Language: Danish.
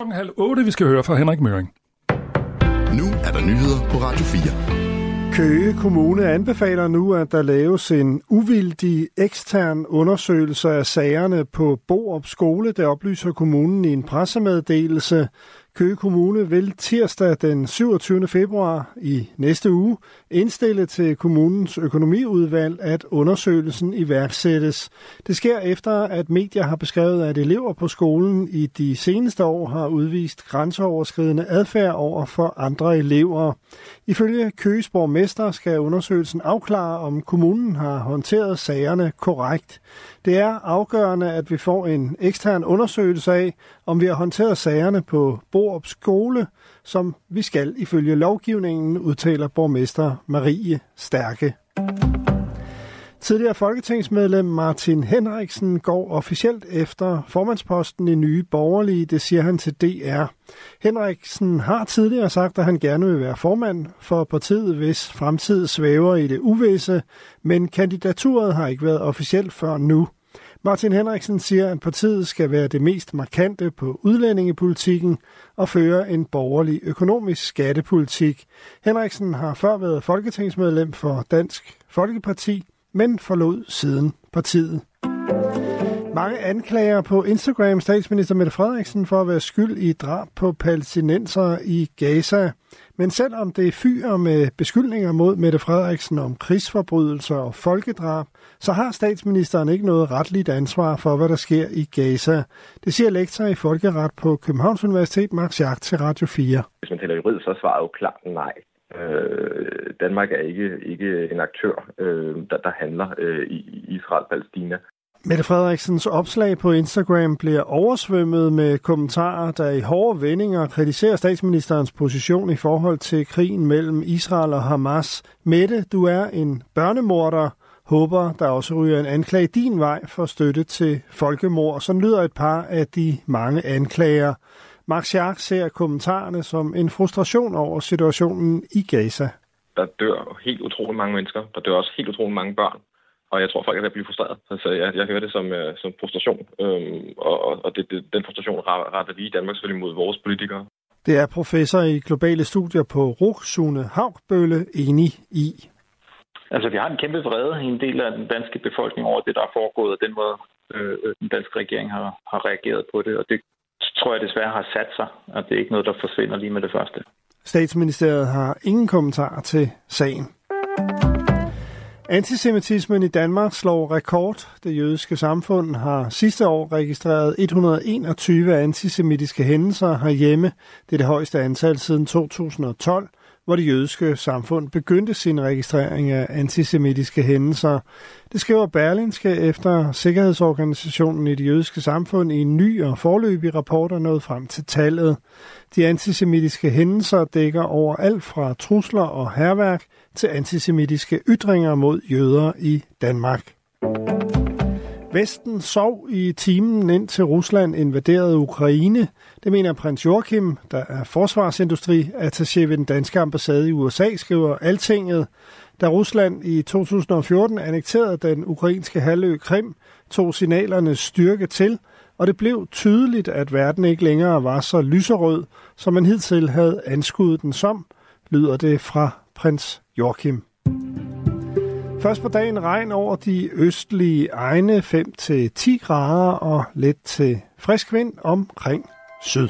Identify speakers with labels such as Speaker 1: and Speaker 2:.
Speaker 1: Klokken halv otte, vi skal høre fra Henrik Møring.
Speaker 2: Nu er der nyheder på Radio 4.
Speaker 3: Køge Kommune anbefaler nu, at der laves en uvildig ekstern undersøgelse af sagerne på Borup Skole. Det oplyser kommunen i en pressemeddelelse. Køge Kommune vil tirsdag den 27. februar i næste uge indstille til kommunens økonomiudvalg, at undersøgelsen iværksættes. Det sker efter, at medier har beskrevet, at elever på skolen i de seneste år har udvist grænseoverskridende adfærd over for andre elever. Ifølge Køges borgmester skal undersøgelsen afklare, om kommunen har håndteret sagerne korrekt. Det er afgørende, at vi får en ekstern undersøgelse af, om vi har håndteret sagerne på Borup Skole, som vi skal ifølge lovgivningen, udtaler borgmester Marie Stærke. Tidligere folketingsmedlem Martin Henriksen går officielt efter formandsposten i Nye Borgerlige, det siger han til DR. Henriksen har tidligere sagt, at han gerne vil være formand for partiet, hvis fremtid svæver i det uvisse, men kandidaturet har ikke været officielt før nu. Martin Henriksen siger, at partiet skal være det mest markante på udlændingepolitikken og føre en borgerlig økonomisk skattepolitik. Henriksen har før været folketingsmedlem for Dansk Folkeparti, men forlod siden partiet. Mange anklager på Instagram statsminister Mette Frederiksen for at være skyld i drab på palæstinenser i Gaza. Men selvom det fyrer med beskyldninger mod Mette Frederiksen om krigsforbrydelser og folkedrab, så har statsministeren ikke noget retligt ansvar for, hvad der sker i Gaza. Det siger lektor i folkeret på Københavns Universitet, Max Jagt til Radio 4.
Speaker 4: Hvis man taler juridisk, så svarer jo klart nej. Øh, Danmark er ikke, ikke en aktør, øh, der, der handler øh, i Israel-Palæstina.
Speaker 3: Mette Frederiksens opslag på Instagram bliver oversvømmet med kommentarer, der i hårde vendinger kritiserer statsministerens position i forhold til krigen mellem Israel og Hamas. Mette, du er en børnemorder. Håber, der også ryger en anklage din vej for støtte til folkemord. Så lyder et par af de mange anklager. Max Schack ser kommentarerne som en frustration over situationen i Gaza.
Speaker 4: Der dør helt utrolig mange mennesker. Der dør også helt utrolig mange børn. Og jeg tror, folk er ved at blive frustreret. Altså, jeg, jeg hører det som, uh, som frustration, øhm, og, og det, det, den frustration retter vi i Danmark selvfølgelig mod vores politikere.
Speaker 3: Det er professor i globale studier på RUG, Sune Haugbølle, enig i.
Speaker 5: Altså, vi har en kæmpe vrede i en del af den danske befolkning over det, der er foregået, og den måde, øh, den danske regering har, har reageret på det. Og det tror jeg desværre har sat sig, og det er ikke noget, der forsvinder lige med det første.
Speaker 3: Statsministeriet har ingen kommentar til sagen. Antisemitismen i Danmark slår rekord. Det jødiske samfund har sidste år registreret 121 antisemitiske hændelser herhjemme. Det er det højeste antal siden 2012, hvor det jødiske samfund begyndte sin registrering af antisemitiske hændelser. Det skriver Berlinske efter Sikkerhedsorganisationen i det jødiske samfund i en ny og forløbig rapport er nået frem til tallet. De antisemitiske hændelser dækker over alt fra trusler og herværk til antisemitiske ytringer mod jøder i Danmark. Vesten sov i timen ind til Rusland invaderede Ukraine. Det mener prins Joachim, der er forsvarsindustri attaché ved den danske ambassade i USA, skriver Altinget. Da Rusland i 2014 annekterede den ukrainske halvø Krim, tog signalerne styrke til, og det blev tydeligt, at verden ikke længere var så lyserød, som man hidtil havde anskuet den som, lyder det fra prins Joachim. Først på dagen regn over de østlige egne 5-10 grader og let til frisk vind omkring syd.